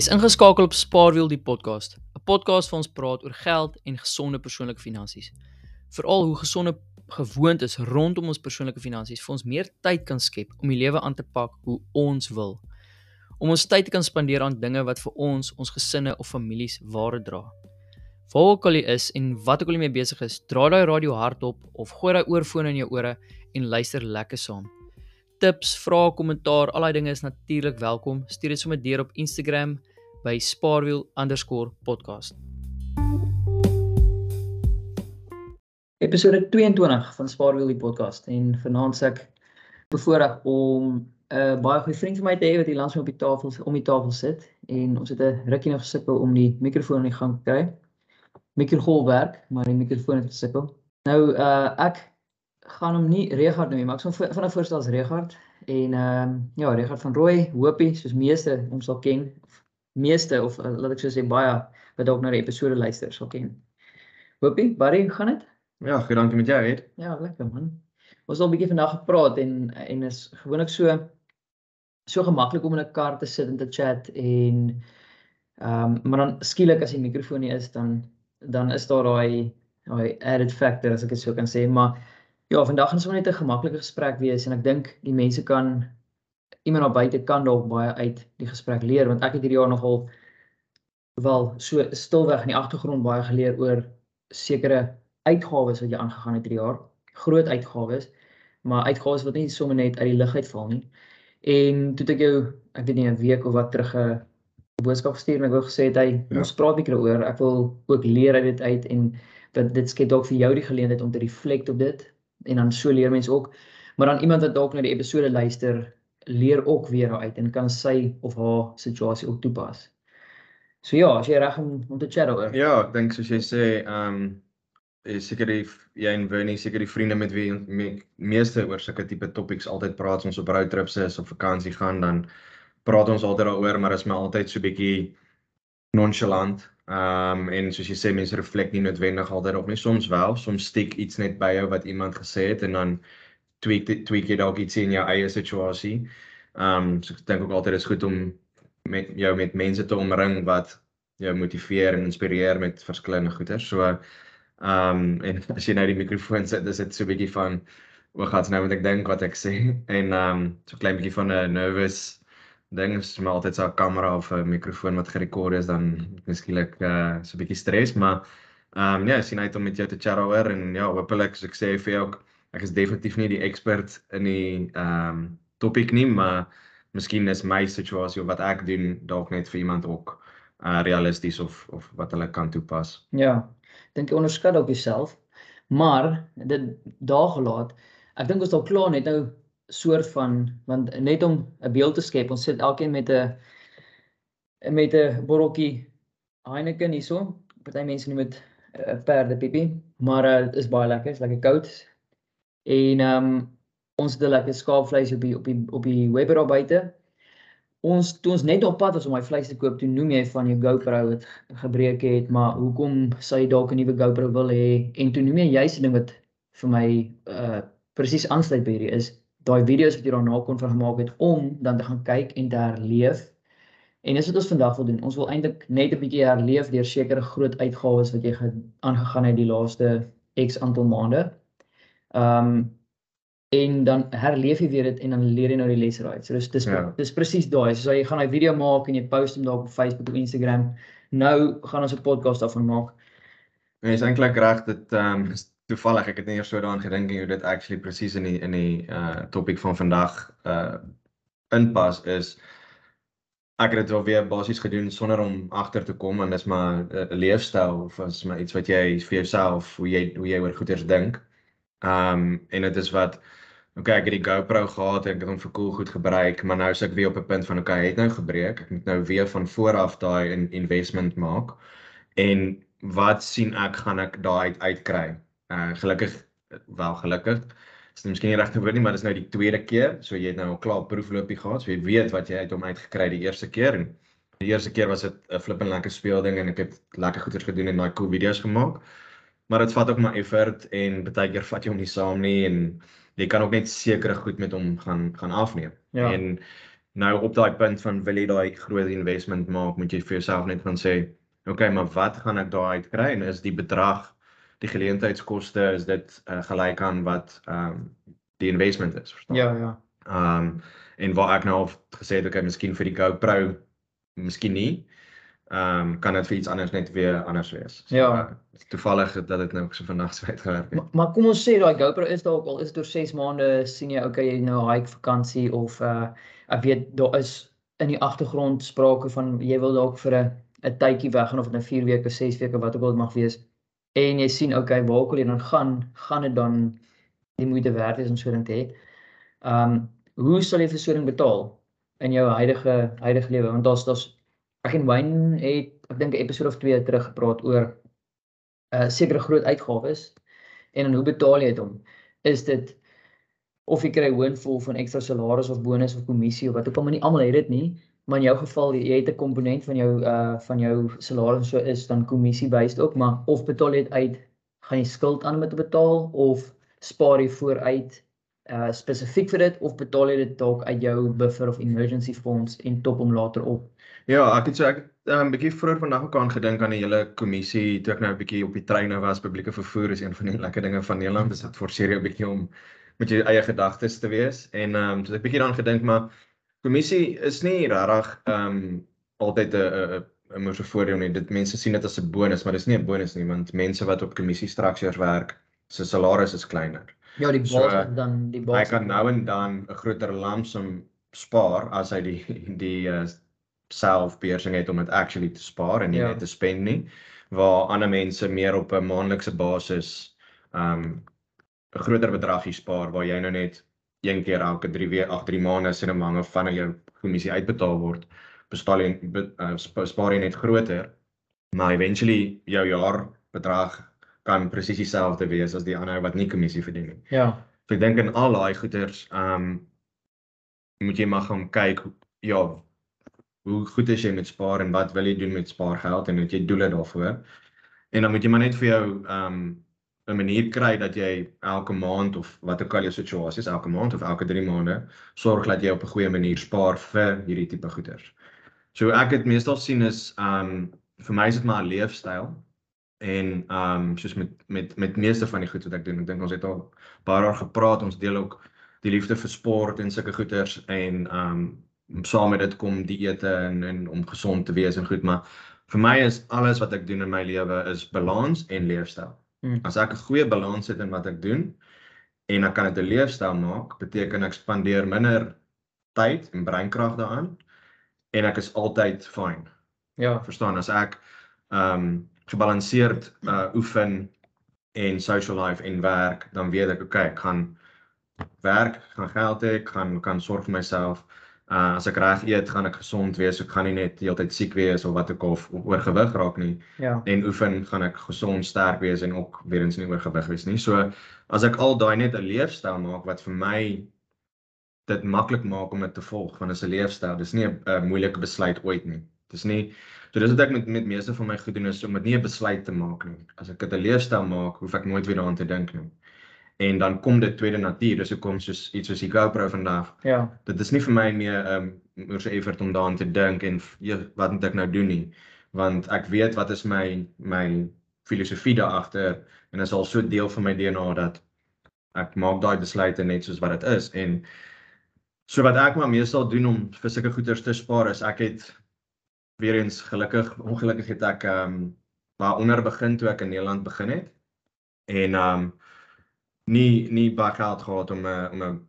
Jy's ingeskakel op Spaarwiel die podcast, 'n podcast waar ons praat oor geld en gesonde persoonlike finansies. Veral hoe gesonde gewoontes rondom ons persoonlike finansies vir ons meer tyd kan skep om die lewe aan te pak hoe ons wil. Om ons tyd te kan spandeer aan dinge wat vir ons, ons gesinne of families waarde dra. Waar ook al jy is en wat ook al jy mee besig is, dra daai radio hardop of gooi daai oorfone in jou ore en luister lekker saam. Tips, vrae, kommentaar, al daai dinge is natuurlik welkom. Stuur dit sommer deur op Instagram by spaarwiel_podcast. Episode 22 van Spaarwiel die podcast en vanaand se ek bevoorreg om 'n uh, baie goeie vriend van my te hê wat hier langs my op die tafel om die tafel sit en ons het 'n rukkie nog gesukkel om die mikrofoon aan die gang te kry. Mikrogolf werk, maar die mikrofoon het gesukkel. Nou uh ek gaan hom nie Regard noem nie, maar ek sou van 'n voorstel as Regard en ehm uh, ja, Regard van Rooi, Hopie, soos meeste ons sal ken, meeste of uh, laat ek so sê baie wat dalk na die episode luister sal ken. Hopie, Barry, gaan dit? Ja, goed, dankie met jou, Ed. Ja, lekker man. Ons het al 'n bietjie vandag gepraat en en is gewoonlik so so gemaklik om in 'n kar te sit en te chat en ehm um, maar dan skielik as die mikrofoon nie is dan dan is daar daai daai added factor as ek dit so kan sê, maar Ja, vandag gaan ons net 'n gemaklike gesprek wees en ek dink die mense kan iemand daar buite kan dalk baie uit die gesprek leer want ek het hierdie jaar nogal wel so stilweg in die agtergrond baie geleer oor sekere uitgawes wat jy aangegaan het hierdie jaar. Groot uitgawes, maar uitgawes wat nie sommer net uit die lug uitval nie. En toe ek jou, ek weet nie 'n week of wat terug 'n boodskap gestuur en ek wou gesê het hy ja. ons praat 'n bietjie daaroor. Ek wil ook leer uit dit uit en dat dit skep dalk vir jou die geleentheid om te reflect op dit en dan so leer mense ook. Maar dan iemand wat dalk na die episode luister, leer ook weer uit en kan sy of haar situasie ook toepas. So ja, as jy reg om om te chat daaroor. Ja, ek dink soos jy sê, ehm um, is seker die jy en Winnie seker die vriende met wie me, meeste oor sulke tipe topics altyd praat ons op roadtrips is of vakansie gaan dan praat ons altyd daaroor, maar is my altyd so bietjie nonchalant. Ehm um, en soos jy sê mense reflek nie noodwendig altyd op nie. Soms wel, soms steek iets net by jou wat iemand gesê het en dan tweak tweak jy dalk iets in jou eie situasie. Ehm um, so ek dink ook altyd is goed om met jou met mense te omring wat jou motiveer en inspireer met verskillende goeie. So ehm um, en as jy nou die mikrofoon sit, dis dit so 'n bietjie van o, gats nou moet ek dink wat ek sê en ehm um, so klein bietjie van 'n nervous ding is maar altyd so 'n kamera of 'n mikrofoon wat gerekord is dan miskielik uh so 'n bietjie stres maar ehm um, ja, sien uit om met jou te chat oor en ja, hopelik soos ek sê vir jou ook ek is definitief nie die ekspert in die ehm um, topik nie, maar miskien is my situasie of wat ek doen dalk net vir iemand ook uh realisties of of wat hulle kan toepas. Ja. Dink jy onderskat op jouself? Maar dit daar gelaat. Ek dink ons dalk klaar net nou soort van want net om 'n beeld te skep, ons sit elkeen met 'n met 'n botteltjie Heineken hierso. Party mense noem dit 'n uh, perdepipie, maar uh, dit uh, is baie lekker, is lekker koud. En ehm um, ons het 'n lekker skaapvleis op die op die op die webber daar buite. Ons toe ons net op pad was om my vleis te koop, toe noem jy van jou GoPro wat gebreek het, maar hoekom sou jy dalk 'n nuwe GoPro wil hê? En toe noem jy juist 'n ding wat vir my uh presies aansluit by hierdie is daai video's wat jy daarna kon van gemaak het om dan te gaan kyk en te herleef. En dis wat ons vandag wil doen. Ons wil eintlik net 'n bietjie herleef deur sekere groot uitgawes wat jy aangegaan het die laaste X aantal maande. Ehm um, en dan herleef jy weer dit en dan leer jy nou die lesse uit. So dis dis ja. dis presies daai. So jy gaan 'n video maak en jy post hom daar op Facebook of Instagram, nou gaan ons 'n podcast daarvan maak. Nee, is eintlik reg dit ehm um, toevallig ek het nie eers so daaraan gedink hoe dit actually presies in die in die uh topik van vandag uh inpas is ek het dit wel weer basies gedoen sonder om agter te kom en dis maar 'n leefstyl of is maar iets wat jy vir jouself hoe jy hoe jy oor goeders dink. Um en dit is wat okay ek het die GoPro gehad en ek het hom vir cool goed gebruik maar nou is ek weer op 'n punt van okay het nou gebreek. Ek moet nou weer van voor af daai in investment maak. En wat sien ek gaan ek daai uit uitkry. Uh gelukkig wel gelukkig is dit miskien nie regte woord nie maar dis nou die tweede keer. So jy het nou al klaar proefloopie gehad so jy weet wat jy uit hom uitgekry die eerste keer. En die eerste keer was dit 'n flippend lekker speelding en ek het lekker goeders gedoen en daai cool video's gemaak maar dit vat ook maar effort en baie keer vat jy hom nie saam nie en jy kan ook net sekere goed met hom gaan gaan afneem ja. en Nou op daai punt van wil jy daai groot investment maak, moet jy vir jouself net gaan sê, oké, okay, maar wat gaan ek daai uit kry en is die bedrag, die geleentheidskoste, is dit uh, gelyk aan wat ehm um, die investment is, verstaan? Ja, ja. Ehm um, en waar ek nou al gesê het, okay, miskien vir die GoPro, miskien nie. Ehm um, kan dit vir iets anders net weer anders wees. So, Ja. Uh, toevallig dat dit nou so vandag so uitgewerk het. Maar, maar kom ons sê daai GoPro is dalk al is dit oor 6 maande sien jy okay jy nou 'n hike vakansie of uh ek weet daar is in die agtergrond sprake van jy wil dalk vir 'n 'n tydjie weg gaan of dit nou 4 weke, 6 weke wat ook al dit mag wees. En jy sien okay waar al jy dan gaan, gaan dit dan die moeite werd wees om so ding te hê. Um hoe sal jy vir so ding betaal in jou huidige huidige lewe want daar's daar's ek en Wayne het ek dink 'n episode of 2 terug gepraat oor uh sekere groot uitgawes en dan hoe betaal jy dit om? Is dit of jy kry hoonvol van ekstra salaris of bonus of kommissie of wat ook al, maar nie almal het dit nie. Maar in jou geval jy het 'n komponent van jou uh van jou salaris so is dan kommissie based ook, maar of betaal jy dit uit gaan jy skuld aan om dit te betaal of spaar jy vooruit uh spesifiek vir dit of betaal jy dit dalk uit jou buffer of emergency funds en top hom later op? Ja, ek het so ek het 'n um, bietjie vroeër vandag ook aan gedink aan die hele kommissie toe ek nou 'n bietjie op die treine was. Publieke vervoer is een van die lekker dinge van Nederland. Dis dit forceer jou 'n bietjie om met jou eie gedagtes te wees. En ehm um, so ek bietjie daaraan gedink maar kommissie is nie regtig ehm um, altyd 'n 'n 'n moeë voordeel nie. Dit mense sien dit as 'n bonus, maar dis nie 'n bonus nie want mense wat op kommissie structures werk, se salaris is kleiner. Ja, die So, basis dan die Hy basis. kan nou en dan 'n groter lamsom spaar as hy die die uh, selfbeheersing het om dit actually te spaar en nie Ja. net te spend nie. Waar ander mense meer op 'n maandelikse basis um 'n groter bedragie spaar waar jy nou net een keer elke 3 weke, ag 3 maande sien hom hange van jou kommissie uitbetaal word. Bespaar jy be, uh, spa- spaar jy net groter, maar eventually jou jaarbedrag kan presies dieselfde wees as die ander wat nie kommissie verdien nie. Ja. So ek dink in al daai goeders, ehm um, moet jy maar gaan kyk ja, hoe goed is jy met spaar en wat wil jy doen met spaargeld en het jy doele daarvoor? En dan moet jy maar net vir jou ehm um, 'n manier kry dat jy elke maand of wat ook al jou situasie is, elke maand of elke 3 maande sorg dat jy op 'n goeie manier spaar vir hierdie tipe goeders. So ek het meestal sien is ehm um, vir my is dit maar 'n leefstyl en ehm um, soos met met met meeste van die goed wat ek doen, ek dink ons het al baie daar gepraat, ons deel ook die liefde vir sport en sulke goeders en ehm um, saam met dit kom dieete en en om gesond te wees en goed, maar vir my is alles wat ek doen in my lewe is balans en leefstyl. Hmm. As ek 'n goeie balans het in wat ek doen en ek kan dit 'n leefstyl maak, beteken ek spandeer minder tyd en breinkrag daaraan en ek is altyd fyn. Ja. Verstaan, as ek ehm um, gebalanseerd uh oefen en social life en werk, dan weet ek okay, ek gaan werk, ek gaan geld hê, ek gaan kan sorg vir myself. Uh as ek reg eet, gaan ek gesond wees. Ek gaan nie net heeltyd siek wees of wat al of, of oorgewig raak nie. Ja. En oefen gaan ek gesond, sterk wees en ook weer eens nie oorgewig wees nie. So as ek al daai net 'n leefstyl maak wat vir my dit maklik maak om dit te volg, want dit is 'n leefstyl. Dis nie 'n moeilike besluit ooit nie. Dis nie so dis wat ek met met meeste van my goed doen is om dit nie 'n besluit te maak nie. As ek 'n leefstyl maak, hoef ek nooit weer daaraan te dink nie. En dan kom dit tweede natuur. Dis hoekom soos iets soos die GoPro vandag Ja. dit is nie vir my meer 'n um, oor se effort om daaraan te dink en f- ja, wat moet ek nou doen nie want ek weet wat is my my filosofie daar agter en dit is al so deel van my DNA dat ek maak daai besluite net soos wat dit is en so wat ek maar meestal doen om vir sulke goeders te spaar is ek het weer eens gelukkig ongelukkig het ek ehm um, waar onder begin toe ek in Nederland begin het en ehm um, nie nie baie geld gehad om 'n om 'n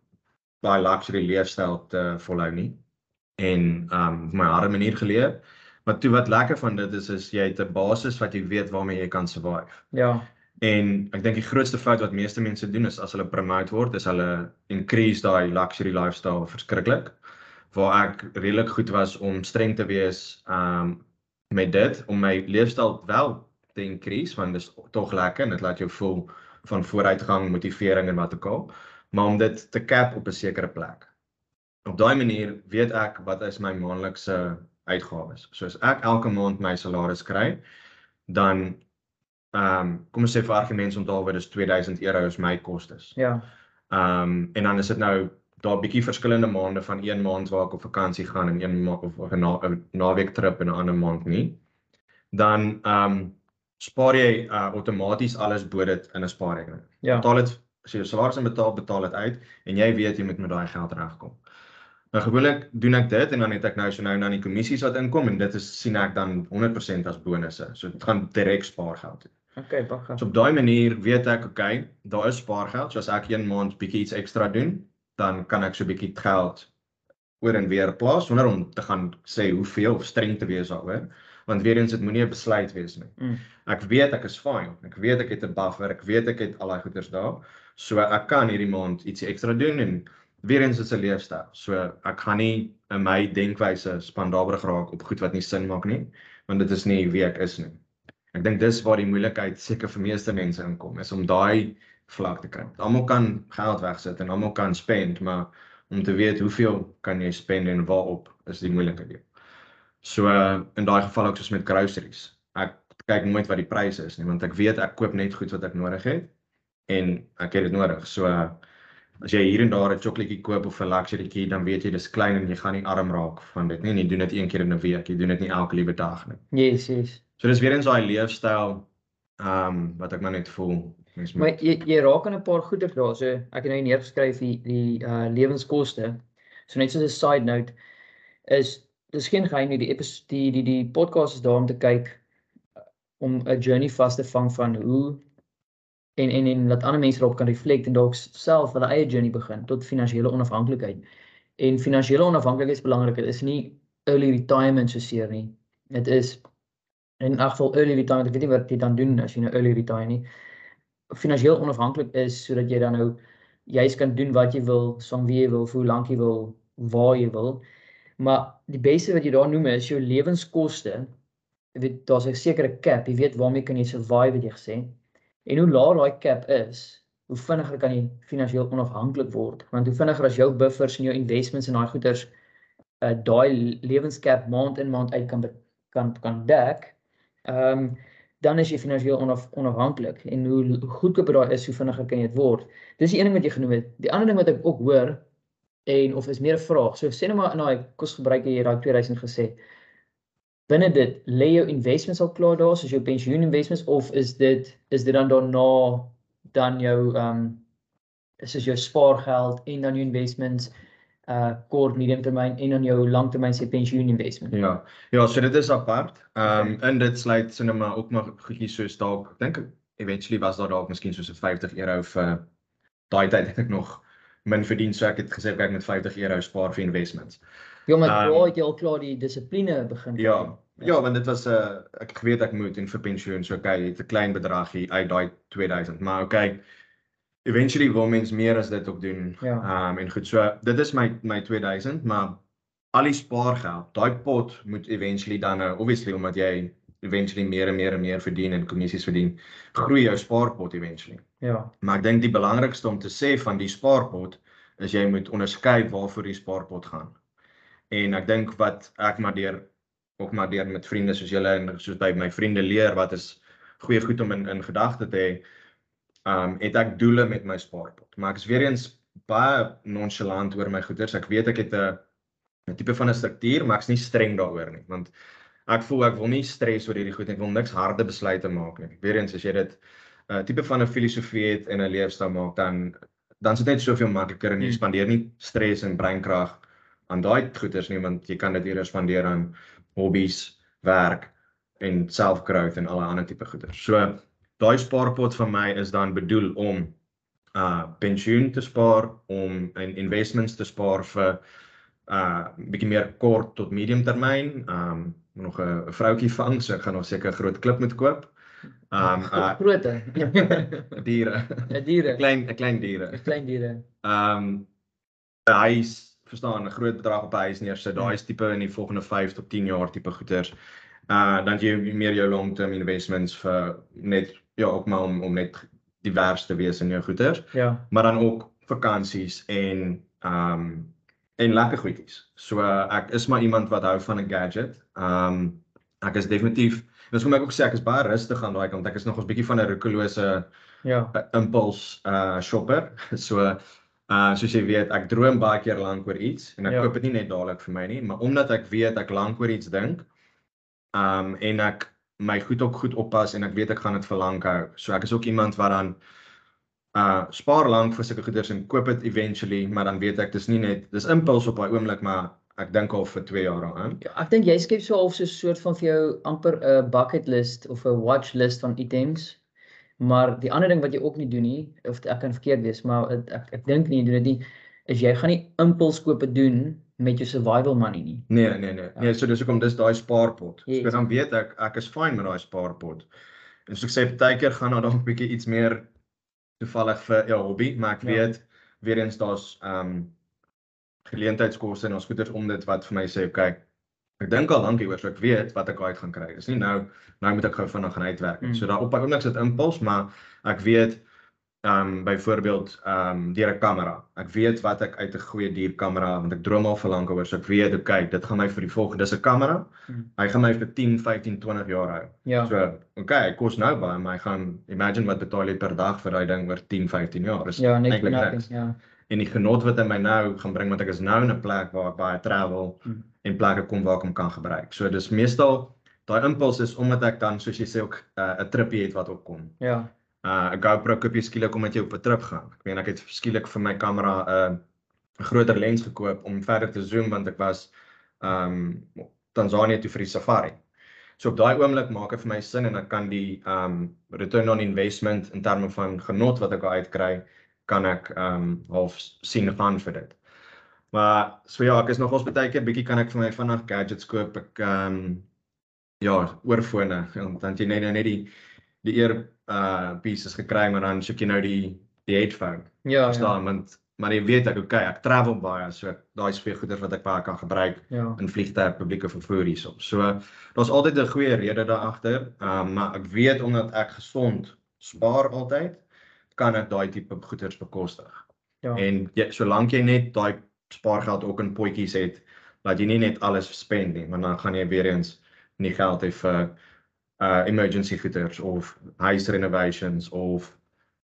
baie luxury leefstyl te volhou nie en um op my harde manier geleef. Maar toe wat lekker van dit is is jy het 'n basis wat jy weet waarmee jy kan survive. Ja. En ek dink die grootste fout wat meeste mense doen is as hulle promote word, is hulle increase daai luxury lifestyle verskriklik. Waar ek redelik goed was om streng te wees um met dit om my leefstyl wel te increase want dit is tog lekker en dit laat jou voel van vooruitgang, motivering en wat ook al, maar om dit te cap op 'n sekere plek. Op daai manier weet ek wat is my maandelikse uitgawes. So as ek elke maand my salaris kry, dan ehm um, kom ons sê vir argumente onthaalwe dis 2000 euro is my kostes. Ja. Ehm um, en dan is dit nou daar bietjie verskillende maande van een maand waar ek op vakansie gaan en een ma of 'n na, naweek trip en 'n ander maand nie. Dan ehm um, spaar jy uh, outomaties alles bo dit in 'n spaarrekening. Ja. Betaal dit as jy jou salaris inbetaal, betaal dit uit en jy weet jy moet met daai geld regkom. Nou gewoonlik doen ek dit en dan het ek nou so nou na die kommissies wat inkom en dit is sien ek dan 100% as bonusse. So dit gaan direk spaargeld toe. Okay, baie. So op daai manier weet ek okay, daar is spaargeld. So as ek een maand bietjie iets ekstra doen, dan kan ek so bietjie geld oor en weer plaas sonder om te gaan sê hoeveel of streng te wees daaroor want weer eens dit moenie 'n besluit wees nie. Mm. Ek weet ek is fine. Ek weet ek het 'n buffer. Ek weet ek het al daai goeders daar. So ek kan hierdie maand ietsie ekstra doen en weer eens dit's 'n leefstyl. So ek gaan nie in my denkwyse spandabelig raak op goed wat nie sin maak nie, want dit is nie wie ek is nie. Ek dink dis waar die moeilikheid seker vir meeste mense inkom, is om daai vlak te kry. Almal kan geld wegsit en almal kan spend, maar om te weet hoeveel kan jy spend en waarop is die moeilike deel. So uh, in daai geval ook soos met groceries. Ek kyk nooit wat die pryse is nie, want ek weet ek koop net goed wat ek nodig het en ek het dit nodig. So uh, as jy hier en daar 'n chocolaatjie koop of 'n luxurytjie, dan weet jy dis klein en jy gaan nie arm raak van dit nie. En jy doen dit een keer in 'n week. Jy doen dit nie elke liewe dag nie. Yes, yes. So dis weer eens daai leefstyl ehm um, wat ek maar net voel mens Maar jy jy raak aan 'n paar goeie daar. So ek het nou neergeskryf die die uh lewenskoste. So net soos 'n side note is dis geen geheim nie die episode die die die podcast is daar om te kyk uh, om 'n journey vas te vang van hoe en en en laat ander mense daarop kan reflect en dalk self hulle eie journey begin tot finansiële onafhanklikheid. En finansiële onafhanklikheid is belangrik. Dit is nie early retirement so seer nie. Dit is in elk geval early retirement. Ek weet nie wat jy dan doen as jy nou early retire nie. Finansieel onafhanklik is sodat jy dan nou juis kan doen wat jy wil, soms wie jy wil, vir hoe lank jy wil, waar jy wil. Maar die beste wat jy daar noem is jou lewenskoste. Jy weet daar's 'n sekere cap. Jy weet waarmee kan jy survive het jy gesê. En hoe laag daai cap is, hoe vinniger kan jy finansiëel onafhanklik word. Want hoe vinniger as jou buffers en jou investments en daai goeders uh daai lewenscap maand in maand uit kan kan kan dek, ehm um, dan is jy finansiëel onaf, onafhanklik en hoe goedkoper daai is, hoe vinniger kan jy dit word. Dis die een ding wat jy genoem het. Die ander ding wat ek ook hoor en of is meer 'n vraag. So sê net maar in daai kosgebruik jy daai 2000 gesê. Binne dit lê jou investments al klaar daar, soos jou pensioen investments of is dit is dit dan daarna dan jou ehm um, is dit jou spaargeld en dan jou investments uh kort, medium termyn en dan jou langtermyn se pensioen investment. Ja. Ja, so dit is apart. Ehm um, in dit sluit sinne maar ook maar goedjies soos dalk, ek dink eventually was daar dalk miskien soos 'n 50 euro vir daai tyd het ek nog min verdien, so ek het gesê ek met 50 euro spaar vir investments. Ja, maar Ehm, waar het jy al klaar die dissipline begin? Ja, kry? ja, want dit was 'n uh, ek geweet ek moet en vir pensioen, so okay, het 'n klein bedragie uit daai 2000, maar okay. Eventually wil mens meer as dit ook doen. Ja. Um, en goed, so dit is my my 2000, maar al die spaargeld, daai pot moet eventually dan nou obviously omdat jy eventually meer en meer en meer verdien en kommissies verdien, groei jou spaarpot eventually. Ja. Maar ek dink die belangrikste om te sê van die spaarpot is jy moet onderskei waarvoor die spaarpot gaan. En ek dink wat ek maar deur ook maar deur met vriende soos julle en soos by my vriende leer wat is goeie goed om in in gedagte te hê. Um het ek doele met my spaarpot. Maar ek is weer eens baie nonchalant oor my goeders. Ek weet ek het 'n 'n tipe van 'n struktuur, maar ek's nie streng daaroor nie, want ek voel ek wil nie stres oor hierdie goed nie. Ek wil niks harde besluite maak nie. Weer eens as jy dit 'n uh, tipe van 'n filosofie het en 'n leefstyl maak, dan dan is dit net soveel makliker en jy Hmm. spandeer nie stres en breinkrag aan daai goeders nie, want jy kan dit eerder spandeer aan hobbies, werk en self-growth en alle ander tipe goeders. So daai spaarpot vir my is dan bedoel om uh pensioen te spaar, om in investments te spaar vir uh bietjie meer kort tot medium termyn. Um nog 'n vroutjie vang, so ek gaan nog seker 'n groot klip moet koop. Um uh Grote. diere, Ja, diere. klein 'n klein diere. Klein diere. Um 'n huis, verstaan, 'n groot bedrag op 'n huis neersit. Daai is tipe in die volgende 5 tot 10 jaar tipe goeders. Uh dan jy meer jou long-term investments vir net ja, ook maar om om net divers te wees in jou goeders, Ja. maar dan ook vakansies en um en lekker goedjies. So uh, ek is maar iemand wat hou van 'n gadget. Um ek is definitief Dis hoekom ek ook sê ek is baie rustig aan daai kant. Ek is nog 'n bietjie van 'n roekelose Ja. 'n impuls uh shopper. So Uh soos jy weet, ek droom baie keer lank oor iets en ek Ja. koop dit nie net dadelik vir my nie, maar omdat ek weet ek lank oor iets dink, um en ek my goed ook goed oppas en ek weet ek gaan dit vir lank hou. So ek is ook iemand wat dan uh spaar lank vir sulke goeders en koop dit eventually, maar dan weet ek dis nie net dis impuls op daai oomblik, maar ek dink al vir 2 jaar daaraan. Ja, ek dink jy skep so half so 'n soort van vir jou amper 'n bucket list of 'n watch list van items. Maar die ander ding wat jy ook nie doen nie, of ek kan verkeerd wees, maar het- ek ek dink nie jy doen dit nie, is jy gaan nie impulskope doen met jou survival money nie. Nee, nee, nee. Nee, so dis hoekom dis daai spaarpot. Yes. So dan weet ek ek is fyn met daai spaarpot. En soos ek sê partykeer gaan daar dalk 'n bietjie iets meer toevallig vir jou hobby, maar ek Ja. weet weer eens daar's ehm um, geleentheidskoste en ons goeders om dit wat vir my sê, okay, ek dink al lank hieroor, so ek weet wat ek uit gaan kry. Dis nie nou nou moet ek gou vinnig gaan uitwerk nie. Mm. So daar op 'n oomblik sit impuls, maar ek weet ehm um, byvoorbeeld ehm um, deur 'n kamera. Ek weet wat ek uit 'n goeie duur kamera want ek droom al vir lank oor, so ek weet okay, dit gaan my vir die volgende dis 'n kamera. Mm. Hy gaan my vir 10, 15, 20 jaar hou. Ja. So, okay, hy kos nou baie, maar hy gaan imagine wat betaal jy per dag vir daai ding oor 10, 15 jaar. Dis Ja, net eintlik niks. ja. En die genot wat hy my nou gaan bring want ek is nou in 'n plek waar ek baie travel Mm. en plekke kom waar ek hom kan gebruik. So dis meestal daai impuls is omdat ek dan soos jy sê ook uh, 'n tripie het wat opkom. Ja. Uh 'n GoPro koop jy skielik omdat jy op 'n trip gaan. Ek meen ek het skielik vir my kamera 'n uh, groter lens gekoop om verder te zoom want ek was um Tanzanië toe vir die safari. So op daai oomblik maak dit vir my sin en ek kan die um return on investment in terme van genot wat ek uit kry, kan ek um half sien gaan vir dit. Maar so ja, ek is nogals baie keer bietjie kan ek vir my vinnig gadgets koop. Ek um ja, oorfone, want dan jy net net die die ear uh pieces gekry maar dan soek jy nou die die headphone. Ja. Ja. Verstaan, want maar jy weet ek okay, ek travel baie, so daai twee goeders wat ek baie kan gebruik Ja. in vliegtuig publieke vervoer hierso. So daar's altyd 'n goeie rede daar agter. Um maar ek weet omdat ek gesond spaar altyd, kan ek daai tipe goeders bekostig. Ja. En jy, solank jy net daai spaargeld ook in potjies het, laat jy nie net alles spend nie, want dan gaan jy weer eens nie geld hê vir uh emergency goeders of huis renovations of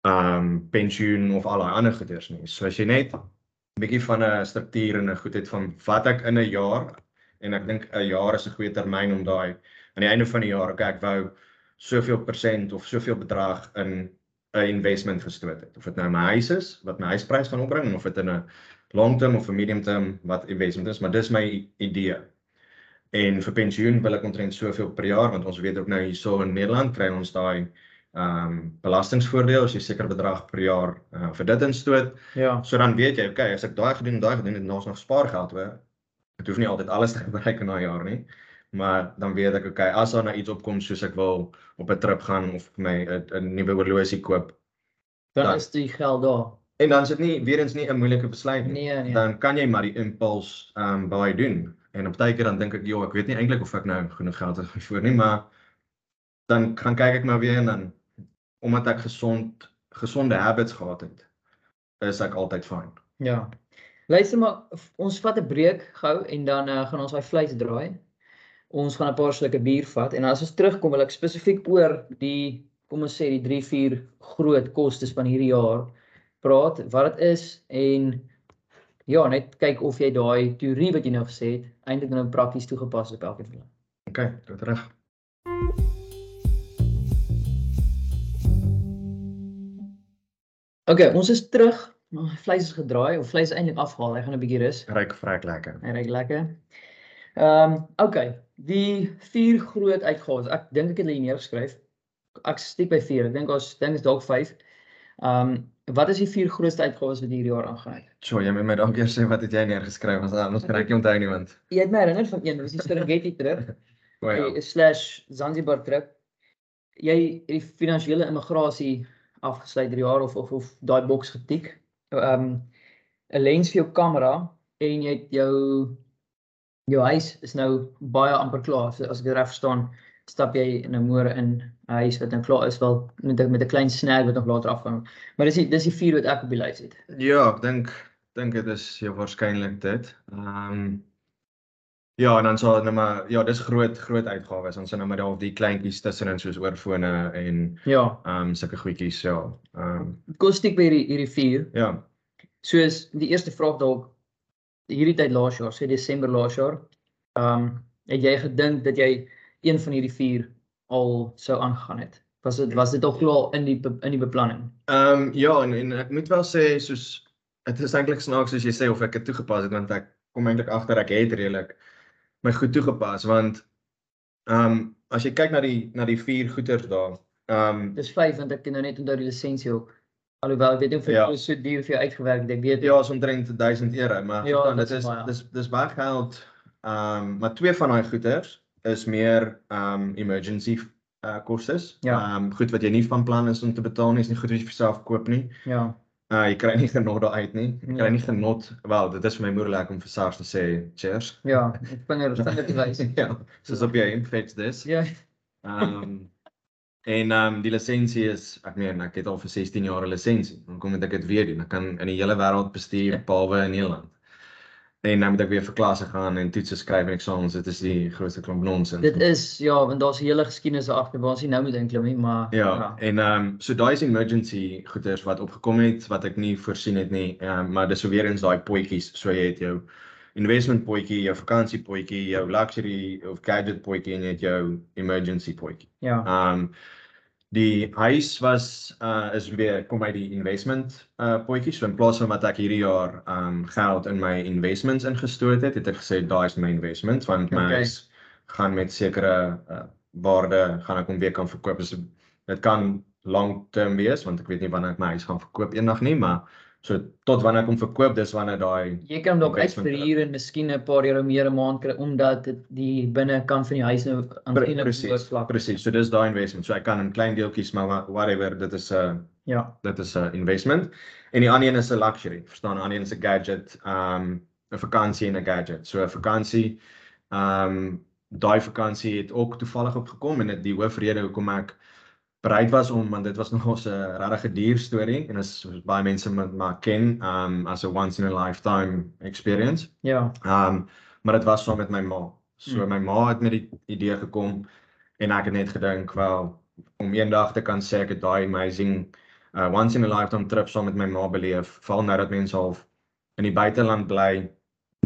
um pensioen of al daai ander goeders nie. So as jy net 'n bietjie van 'n struktuur en 'n goed het van wat ek in 'n jaar en ek dink 'n jaar is 'n goeie termyn om daai aan die einde van die jaar, okay, ek wou soveel persent of soveel bedrag in 'n investment gestoot het. Of dit nou my huis is wat my huisprys gaan opbring of dit in 'n long term of 'n medium term wat investment is, maar dis my idee. En vir pensioen wil ek omtrent soveel per jaar want ons weet ook nou hierso in Nederland kry ons daai ehm um, belastingvoordeel as jy seker bedrag per jaar uh, vir dit instoot. Ja. So dan weet jy, okay, as ek daai gedoen en daai gedoen het en daar's nog spaargeld hoor. Ek hoef nie altyd alles te gebruik in daai jaar nie. Maar dan weet ek, okay, as daar nou iets opkom soos ek wil op 'n trip gaan of my 'n 'n nuwe horlosie koop. Dan Ja. is die geld daar. En dan is dit nie weer eens nie 'n moeilike besluit nie. Nee, nee. Dan kan jy maar die impuls ehm um, baie doen. En op tyd keer dan dink ek, joh, ek weet nie eintlik of ek nou genoeg geld het vir nie, maar dan gaan kyk ek maar weer en dan omdat ek gesond gesonde habits gehad het, is ek altyd fyn. Ja. Luister maar, ons vat 'n breek gou en dan uh, gaan ons daai vleis draai. Ons gaan 'n paar slukke bier vat en as ons terugkom wil ek spesifiek oor die kom ons sê die 3 4 groot kostes van hierdie jaar praat, wat dit is en ja, net kyk of jy daai teorie wat jy nou gesê het eintlik nou prakties toegepas op elkeen van hulle. Okay, tot reg. Okay, ons is terug. Nou, Vleis is gedraai of vleis is eintlik afgehaal. Hy gaan 'n bietjie rus. Ryk vrek lekker. Hy ruik lekker. Ehm, um, okay. Die vier groot uitgawes. Ek dink ek het hulle hier neergeskryf. Ek stiek by 4. Ek dink ons dink is dalk 5. Ehm, um, wat is die vier grootste uitgawes wat hierdie jaar het? So, jy moet my dalk eers sê wat het jy neergeskryf want anders kan ek nie onthou nie want. Jy het my herinner van een, dis die Serengeti trip O ja. eh, slash Zanzibar trip. Jy het die finansiële immigrasie afgesluit hierdie jaar of of of daai boks getik. Ehm um, 'n lens vir jou kamera en jy het jou jou huis is nou baie amper klaar. So as ek dit reg verstaan, stap jy in 'n môre in 'n huis wat nou klaar is wel met met 'n klein snag wat nog later afgaan. Maar dis die dis die vier wat ek op die lys het. Ja, ek dink dink dit is ja waarskynlik dit. Ehm um, Ja, en dan sal nou maar ja, dis groot groot uitgawes. Ons sien nou maar daar die kleintjies tussenin soos oorfone en Ja, ehm um, sulke goedjies, ja. Ehm um, kos stiek by hierdie hierdie vier. ja. Soos die eerste vraag dalk hierdie tyd laas jaar, sê Desember laas jaar, ehm um, het jy gedink dat jy een van hierdie vier al sou aangaan het? Was dit was dit al klaar in die in die beplanning? Ehm um, ja, en, en ek moet wel sê soos dit is eintlik snaaks soos jy sê of ek dit toegepas het want ek kom eintlik agter ek het redelik my goed toegepas want ehm um, as jy kyk na die na die vier goeters daar. Ehm um, Dis 5 want ek het nou net onthou die lisensie ook. Alhoewel ek weet nie of dit Ja. ja. so duur vir jou uitgewerk het. Ek weet ja, is omtrent 1000 euro, maar Ja, verstaan, dit is is baie. dis dis baie geld. Ehm um, maar twee van daai goeters is meer um, emergency uh kostes. Ja. Um, goed wat jy nie van plan is om te betaal nie, is nie goed wat jy vir jouself koop nie. ja. Uh jy kry nie genot daaruit nie. Jy kry Ja. nie genot. Wel, dit is vir my moeilik om vir SARS te sê cheers. Ja, ek vinger vinger te wys. ja, soos op jou infets dis. Ja. Ehm um, en ehm um, die lisensie is ek meen ek het al vir 16 jaar 'n lisensie. Dan kom dit ek dit weer doen. Ek kan in die hele wêreld bestuur Ja. behalwe in Nederland. En dan moet ek weer vir klasse gaan en toetse skryf en eksamens. Dit is die grootste klomp nonsens. Dit is ja, want daar's 'n hele geskiedenis agter waar ons nie nou moet inklim nie, maar Ja, ja. en ehm um, so daai is emergency goeders wat opgekom het wat ek nie voorsien het nie. Ehm um, maar dis so weer eens daai potjies. So jy het jou investment potjie, jou vakansie potjie, jou luxury of gadget potjie en jy het jou emergency potjie. ja. Ehm um, die huis was uh is weer kom uit die investment uh potjie. So in plaas van wat ek hierdie jaar um, geld in my investments ingestoot het, het ek gesê daai is my investment want my Okay. huis gaan met sekere uh, waarde gaan ek hom weer kan verkoop. So dit kan long term wees want ek weet nie wanneer ek my huis gaan verkoop eendag nie, maar so tot wanneer ek hom verkoop, dis wanneer daai Jy kan hom dalk uitverhuur en miskien 'n paar euro meer 'n maand kry omdat dit die binnekant van die huis nou aansienlik presies, oorvlak. presies. So dis daai investment. So ek kan in klein deeltjies maar whatever, dit is 'n uh, Ja. dit is 'n investment. En die ander een is 'n luxury. Verstaan, 'n ander een is 'n gadget, um 'n vakansie en 'n gadget. So 'n vakansie um daai vakansie het ook toevallig opgekom en dit die hoofrede hoekom ek bereid was om want dit was nog 'n regtig duur storie en is baie mense maar, maar ken um as a once in a lifetime experience. Ja. Um maar dit was saam met my ma. So Mm. my ma het met die idee gekom en ek het net gedink wel om eendag te kan sê ek het daai amazing uh, once in a lifetime trip saam met my ma beleef, val nou dat mense half in die buiteland bly,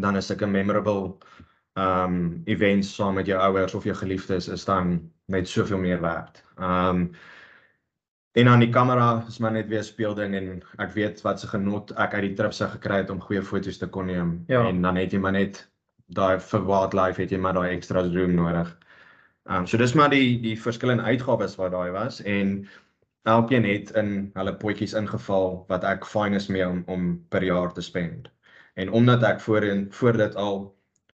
dan is sulke memorable um events saam met jou ouers of jou geliefdes is dan net soveel meer werd. Um en dan die kamera is maar net weer 'n speelding en ek weet wat se genot ek uit die trip se gekry het om goeie foto's te kon neem Ja. en dan het jy maar net daai vir wildlife het jy maar daai extra room nodig. Um so dis maar die die verskillende uitgawes wat daai was en elkeen het in hulle potjies ingeval wat ek fyn is mee om om per jaar te spend. En omdat ek voorheen voor dit al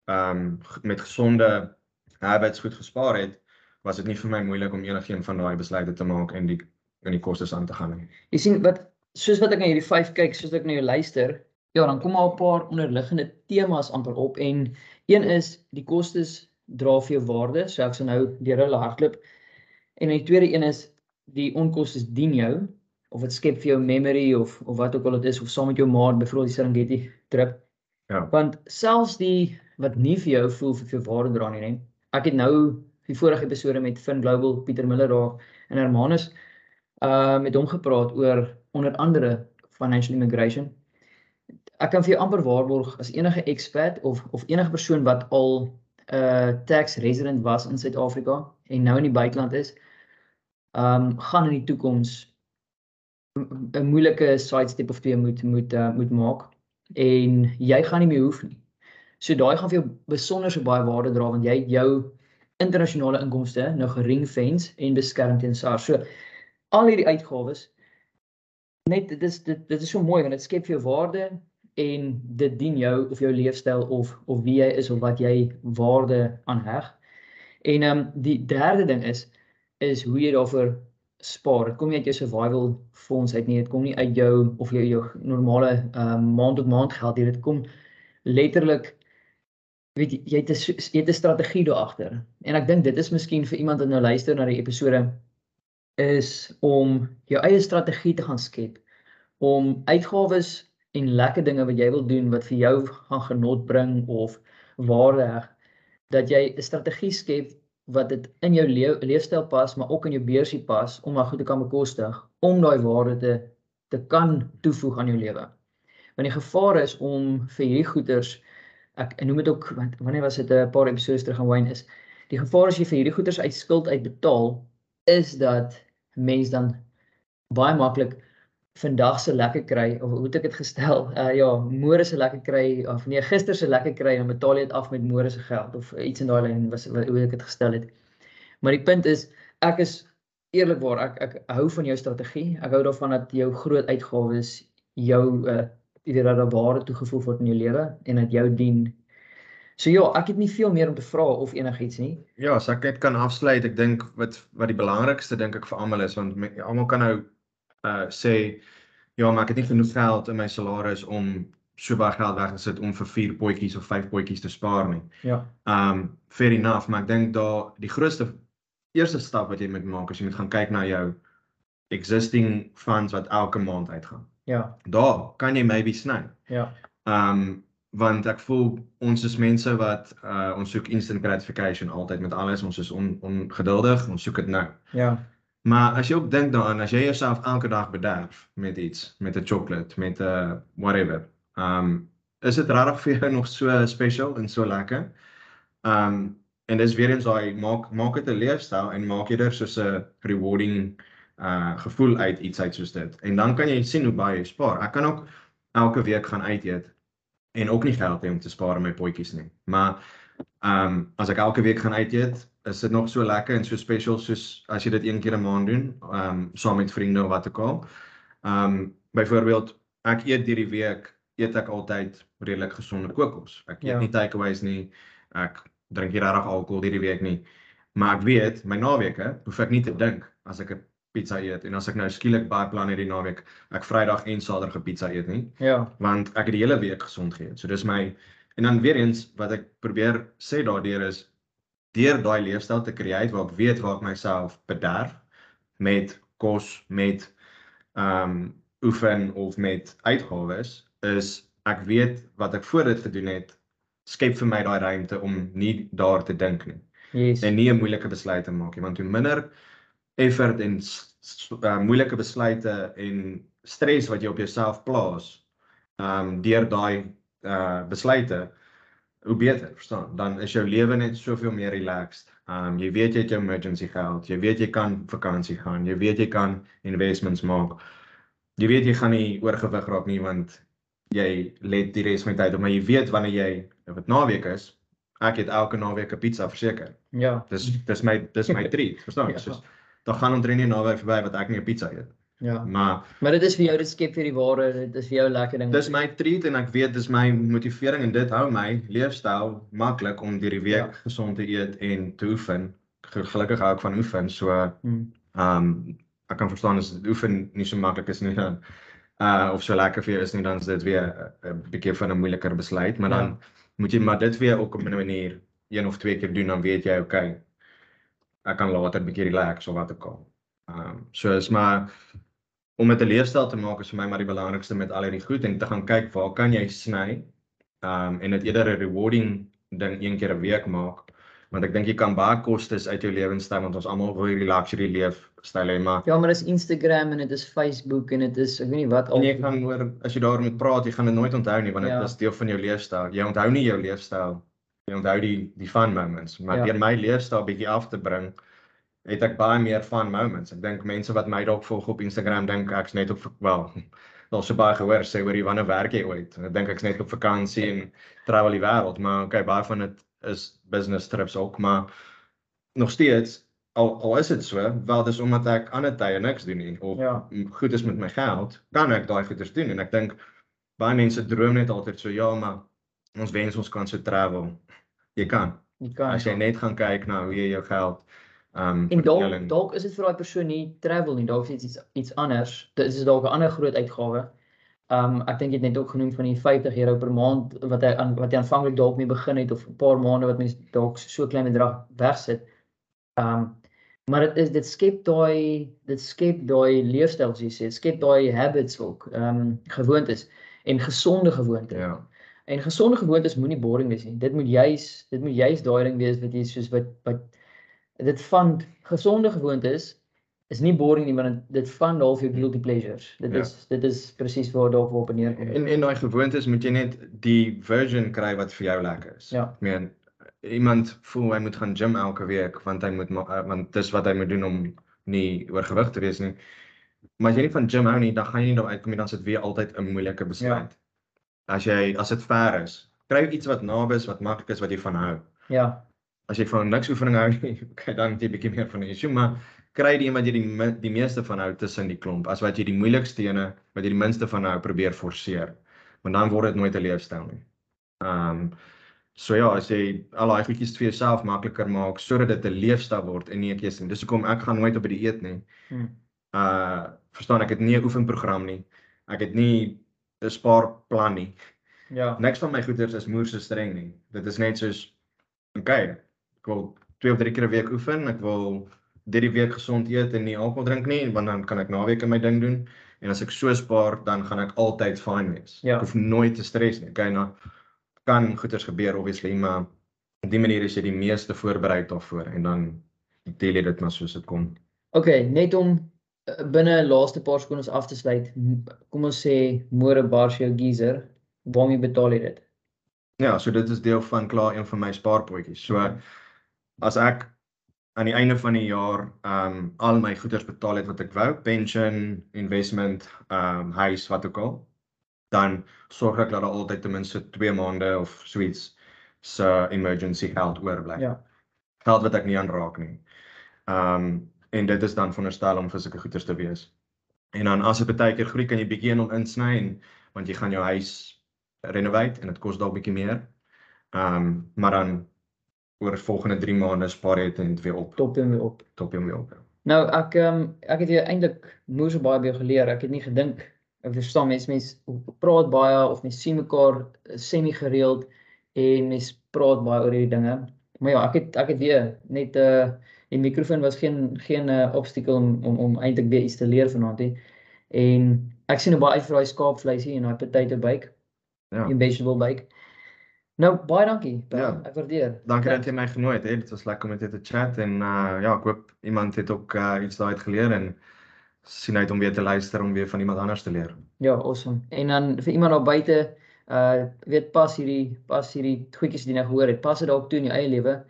um met gesonde habits goed gespaar het, was dit nie vir my moeilik om enigiets van daai besluite te maak en die in die kostes aan te gaan nie. Jy sien wat soos wat ek na hierdie 5 kyk, soos ek na jou luister, ja, dan kom daar 'n paar onderliggende temas amper op en een is die kostes dra vir jou waarde, so ek sal nou deur hulle hardloop. En die tweede een is die onkostes dien jou of dit skep vir jou memory of of wat ook al dit is of saam met jou maat byvoorbeeld die Serengeti trip. Ja. Want selfs die wat nie vir jou voel vir jou waarde dra nie, nee. Ek het nou die vorige episode met Fin Global, Pieter Miller daar en Hermanus uh met hom gepraat oor onder andere financial immigration. Ek kan vir jou amper waarborg as enige expat of of enige persoon wat al 'n uh, tax resident was in Suid-Afrika en nou in die buiteland is, um gaan in die toekoms 'n moeilike sidestep of twee moet moet uh, moet maak en jy gaan nie meer hoef nie. So daai gaan vir jou besonder so baie waarde dra want jy jou internasionale inkomste nou geringfence en beskerm teen SARS. So al hierdie uitgawes net dit is dit dit is so mooi want dit skep vir jou waarde en dit dien jou of jou leefstyl of of wie jy is of wat jy waarde aan heg. En ehm um, die derde ding is is hoe jy daarvoor spaar. Dit kom nie uit jou survival fonds uit nie. Dit kom nie uit jou of jou jou normale ehm um, maand tot maand geld nie. Dit kom letterlik weet jy jy het 'n jy het 'n strategie daar agter. En ek dink dit is miskien vir iemand wat nou luister na die episode is om jou eie strategie te gaan skep om uitgawes en lekker dinge wat jy wil doen wat vir jou gaan genot bring of waarde dat jy 'n strategie skep wat dit in jou leef, leefstyl pas maar ook in jou beursie pas om maar goed te kan bekostig om daai waarde te te kan toevoeg aan jou lewe. Want die gevaar is om vir hierdie goeders ek, noem dit ook want wanneer was dit 'n paar episodes terug aan wyn is. Die gevaar as jy vir hierdie goeders uit skuld uitbetaal is dat mens dan baie maklik vandag se lekker kry of hoe het ek dit gestel? Uh ja, môre se lekker kry of nee, gister se lekker kry en betaal jy dit af met môre se geld of iets in daai lyn was hoe ek dit gestel het. Maar die punt is ek is eerlikwaar ek ek hou van jou strategie. Ek hou daarvan dat jou groot uitgawes jou uh ieder dat daar waarde toegevoeg word in jou lewe en dat jou dien. So ja, ek het nie veel meer om te vra of enigiets nie. Ja, as ek net kan afsluit, ek dink wat wat die belangrikste dink ek vir almal is want almal kan nou uh sê ja, maar ek het nie genoeg geld in my salaris om so baie geld weg te sit om vir vier potjies of vyf potjies te spaar nie. Ja. Um fair enough, maar ek dink daar die grootste eerste stap wat jy moet maak is jy moet gaan kyk na jou existing funds wat elke maand uitgaan. Ja. Daar kan jy maybe sny. Ja. Um want ek voel ons is mense wat uh ons soek instant gratification altyd met alles. Ons is on, ongeduldig, ons soek dit nou. Ja. Maar as jy ook dink daaraan as jy jouself elke dag bederf met iets, met 'n chocolate, met 'n uh, whatever. Um is dit regtig vir jou nog so special en so lekker? Um en dis weer eens daai maak maak dit 'n leefstyl en maak eerder soos 'n rewarding uh gevoel uit iets uit soos dit. En dan kan jy sien hoe baie jy spaar. Ek kan ook elke week gaan uit eet en ook nie geld hê om te spaar in my potjies nie. Maar ehm um, as ek elke week gaan uit eet, is dit nog so lekker en so special soos as jy dit een keer 'n maand doen, ehm um, saam met vriende of wat ook al. Ehm um, byvoorbeeld ek eet hierdie week eet ek altyd redelik gesonde kookkos. Ek eet ja. nie takeaways nie. Ek drink nie regtig alkohol hierdie week nie. Maar ek weet my naweke hoef ek nie te dink as ek 'n pizza eet en as ek nou skielik baie plan hierdie naweek ek Vrydag en Saterdag 'n pizza eet nie. Ja. Want ek het die hele week gesond geëet. So dis my en dan weer eens wat ek probeer sê daardeur is deur daai leefstyl te create waar ek weet waar ek myself bederf met kos, met ehm um, oefen of met uitgawes is ek weet wat ek voor dit gedoen het skep vir my daai ruimte om nie daar te dink nie. Yes. En nie 'n moeilike besluit te maak nie, want hoe minder effort en uh, moeilike besluite en stres wat jy op jouself plaas, um, deur daai uh besluite, hoe beter, verstaan? Dan is jou lewe net soveel meer relaxed. Um, jy weet jy het jou emergency geld, jy weet jy kan vakansie gaan, jy weet jy kan investments maak. Jy weet jy gaan nie oorgewig raak nie want jy let die res van die tyd op, maar jy weet wanneer jy dit naweek is, ek het elke naweek 'n pizza verseker. Ja. Dis dis my dis my treat, verstaan? Ja. Soos dan gaan omtrent nie naweek verby wat ek nie 'n pizza eet. Ja. Maar maar dit is vir jou dit skep vir die ware, dit is vir jou lekker ding. Dis my treat en ek weet dis my motivering en dit hou my leefstyl maklik om deur die week ja. gesond te eet en te oefen. Gelukkig hou ek van oefen, so hmm. ehm um, ek kan verstaan as oefen nie so maklik is nie dan uh of so lekker vir jou is nie dan is dit weer 'n uh, bietjie van 'n moeiliker besluit, maar ja. dan moet jy maar dit weer ook op 'n manier een of twee keer doen dan weet jy okay. Ek kan later 'n bietjie relax of wat ook al. Ehm um, so is maar om met 'n leefstyl te maak is vir my maar die belangrikste met al hierdie goed en te gaan kyk waar kan jy sny. Ehm um, en dit eerder 'n rewarding ding een keer 'n week maak want ek dink jy kan baie kostes uit jou lewenstyl want ons almal wil hierdie luxury leefstyl hê maar Ja maar dis Instagram en dit is Facebook en dit is ek weet nie wat al jy gaan oor as jy daaroor moet praat jy gaan dit nooit onthou nie want dit ja. is deel van jou leefstyl jy onthou nie jou leefstyl jy onthou die die fun moments maar ja. deur my leefstyl bietjie af te bring het ek baie meer fun moments ek dink mense wat my dalk volg op Instagram dink ek's net op wel Daar so baie gehoor sê oor jy wanneer werk jy ooit? Ek dink ek's net op vakansie en travel die wêreld, maar okay, baie van dit is business trips ook, maar nog steeds al al is dit so, wel dis omdat ek ander tye niks doen nie of ja. goed is met my geld, kan ek daai goeders doen en ek dink baie mense droom net altyd so ja, maar ons wens ons kan so travel. Jy kan. Jy kan. As jy ja. net gaan kyk na hoe jy jou geld Um en dalk dalk is dit vir daai persoon nie travel nie, dalk is dit iets iets anders. Dit is dalk 'n ander groot uitgawe. Um ek dink jy het net ook genoem van die 50 euro per maand wat hy aan wat jy aanvanklik dalk mee begin het of 'n paar maande wat mens dalk so klein bedrag wegsit. Um maar dit is dit skep daai dit skep daai leefstyl soos jy sê, skep daai habits ook, um gewoontes en gesonde gewoontes. Ja. En gesonde gewoontes moenie boring wees nie. Dit moet juis dit moet juis daai ding wees wat jy soos wat wat dit van gesonde gewoontes is nie boring nie want dit- van half jou guilty pleasures. Dit Ja. is dit is presies waar daarop op en neer kom. En en daai gewoontes moet jy net die version kry wat vir jou lekker is. Ja. Ek meen iemand voel hy moet gaan gym elke week want hy moet uh, want dis wat hy moet doen om nie oorgewig te wees nie. Maar as jy nie van gym hou nie, dan gaan jy nie daar uitkom nie, dan is dit weer altyd 'n moeilike besluit. As jy as dit ver is, kry iets wat naby is, wat maklik is wat jy van hou. Ja. As jy van niks oefening hou nie, okay, dan het jy bietjie meer van 'n issue, maar kry die een wat jy die die meeste van hou tussen die klomp, as wat jy die moeilikste ene wat jy die minste van hou probeer forceer. Want dan word dit nooit 'n leefstyl nie. Ehm um, so ja, as jy al daai goedjies vir jouself makliker maak sodat dit 'n leefstyl word en nie 'n keuse nie. Dis hoekom ek gaan nooit op 'n dieet nie. Hm. Uh verstaan ek het nie 'n oefenprogram nie. Ek het nie 'n spaarplan nie. Ja. Niks van my goeders is moer so streng nie. Dit is net soos okay, ek wil 2 of 3 keer 'n week oefen, ek wil hierdie week gesond eet en nie alkohol drink nie, want dan kan ek naweke my ding doen. En as ek so spaar, dan gaan ek altyd fine wees. Ja. Ek hoef nooit te stres nie. Okay, nou kan goeders gebeur obviously, maar op die manier is jy die meeste voorberei daarvoor en dan deel jy dit maar soos dit kom. Okay, net om binne laaste paar sekondes af te sluit. Kom ons sê môre bars jou geyser. Waarmee betaal jy dit? Ja, so dit is deel van klaar een van my spaarpotjies. So as ek aan die einde van die jaar ehm um, al my goederes betaal het wat ek wou, pension, investment, ehm um, huis, wat ook al, dan sorg ek dat daar altyd ten minste 2 maande of so iets se emergency geld oorbly. Ja. Geld wat ek nie aanraak nie. Ehm um, en dit is dan veronderstel om vir sulke goederes te wees. En dan as dit baie keer groei kan jy bietjie in hom insny en want jy gaan jou huis renovate en dit kos dalk bietjie meer. Ehm um, maar dan oor volgende 3 maande spaar jy dit weer op, Top en weer op. top hom weer op. Nou ek ehm ek het eintlik moer so baie by geleer. Ek het nie gedink ek verstaan mense mense praat baie of mense sien mekaar semi gereeld en mense praat baie oor hierdie dinge. Maar ja, ek het ek het weer net 'n uh, die mikrofoon was geen geen uh, obstakel om om om eintlik weer iets te leer vanaand hè. En ek sien nou baie uit vir daai skaapvleisie en daai potato bake, Ja. en vegetable bake. Nou baie dankie. Bel. Ja. Ek waardeer. Dankie Ja. dat jy my genooi het. Hè. Dit was lekker om met jou te chat en uh ja, ek hoop iemand het ook uh iets daaruit geleer en sien uit om weer te luister om weer van iemand anders te leer. Ja, awesome. En dan vir iemand daar buite, uh weet pas hierdie pas hierdie goedjies wat jy nou gehoor het, pas dit dalk toe in jou eie lewe.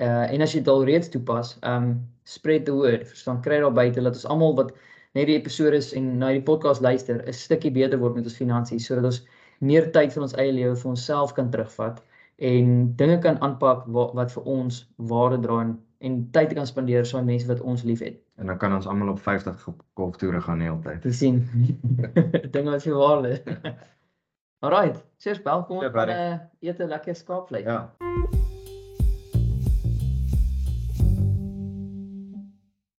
Uh en as jy dit al reeds toepas, um spread the word. Verstaan, kry daar buite dat ons almal wat net die episode is en na die podcast luister, 'n stukkie beter word met ons finansies sodat ons meer tyd vir ons eie lewe vir onsself kan terugvat en dinge kan aanpak wat, wat vir ons waarde dra en, en tyd kan spandeer saam met mense wat ons liefhet. En dan kan ons almal op 50 go- golftoere gaan die hele tyd. te sien. Dinge wat vir waarde. Alright, cheers Bel, kom ons Ja, buddy. uh, eet 'n lekker skaapvleis. Ja.